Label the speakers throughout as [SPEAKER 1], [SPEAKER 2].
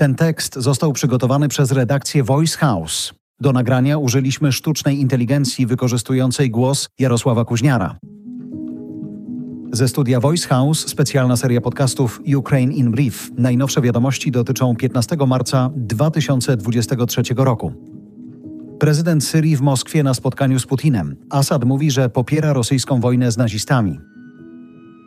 [SPEAKER 1] Ten tekst został przygotowany przez redakcję Voice House. Do nagrania użyliśmy sztucznej inteligencji wykorzystującej głos Jarosława Kuźniara. Ze studia Voice House specjalna seria podcastów Ukraine in Brief. Najnowsze wiadomości dotyczą 15 marca 2023 roku. Prezydent Syrii w Moskwie na spotkaniu z Putinem. Assad mówi, że popiera rosyjską wojnę z nazistami.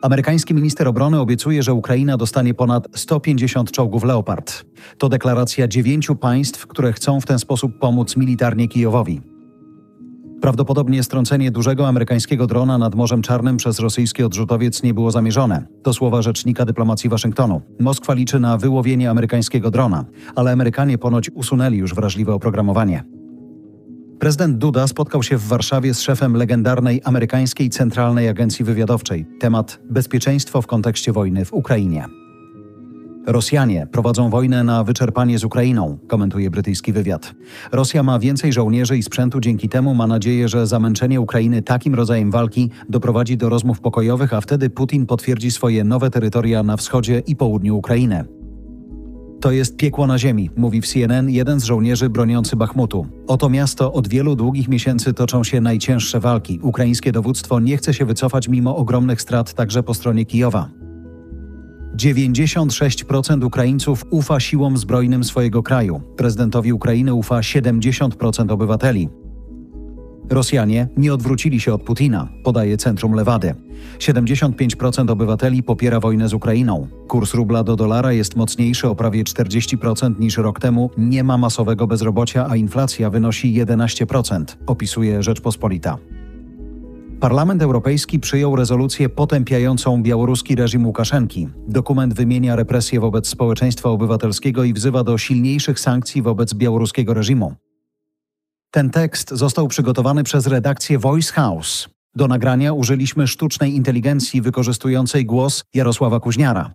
[SPEAKER 1] Amerykański minister obrony obiecuje, że Ukraina dostanie ponad 150 czołgów Leopard. To deklaracja dziewięciu państw, które chcą w ten sposób pomóc militarnie Kijowowi. Prawdopodobnie strącenie dużego amerykańskiego drona nad Morzem Czarnym przez rosyjski odrzutowiec nie było zamierzone. To słowa rzecznika dyplomacji Waszyngtonu. Moskwa liczy na wyłowienie amerykańskiego drona, ale Amerykanie ponoć usunęli już wrażliwe oprogramowanie. Prezydent Duda spotkał się w Warszawie z szefem legendarnej amerykańskiej Centralnej Agencji Wywiadowczej. Temat bezpieczeństwo w kontekście wojny w Ukrainie. Rosjanie prowadzą wojnę na wyczerpanie z Ukrainą, komentuje brytyjski wywiad. Rosja ma więcej żołnierzy i sprzętu, dzięki temu ma nadzieję, że zamęczenie Ukrainy takim rodzajem walki doprowadzi do rozmów pokojowych, a wtedy Putin potwierdzi swoje nowe terytoria na wschodzie i południu Ukrainy. To jest piekło na ziemi, mówi w CNN jeden z żołnierzy broniący Bachmutu. Oto miasto od wielu długich miesięcy toczą się najcięższe walki. Ukraińskie dowództwo nie chce się wycofać mimo ogromnych strat także po stronie Kijowa. 96% Ukraińców ufa siłom zbrojnym swojego kraju. Prezydentowi Ukrainy ufa 70% obywateli. Rosjanie nie odwrócili się od Putina, podaje Centrum Lewady. 75% obywateli popiera wojnę z Ukrainą. Kurs rubla do dolara jest mocniejszy o prawie 40% niż rok temu. Nie ma masowego bezrobocia, a inflacja wynosi 11%, opisuje Rzeczpospolita. Parlament Europejski przyjął rezolucję potępiającą białoruski reżim Łukaszenki. Dokument wymienia represje wobec społeczeństwa obywatelskiego i wzywa do silniejszych sankcji wobec białoruskiego reżimu. Ten tekst został przygotowany przez redakcję Voice House. Do nagrania użyliśmy sztucznej inteligencji wykorzystującej głos Jarosława Kuźniara.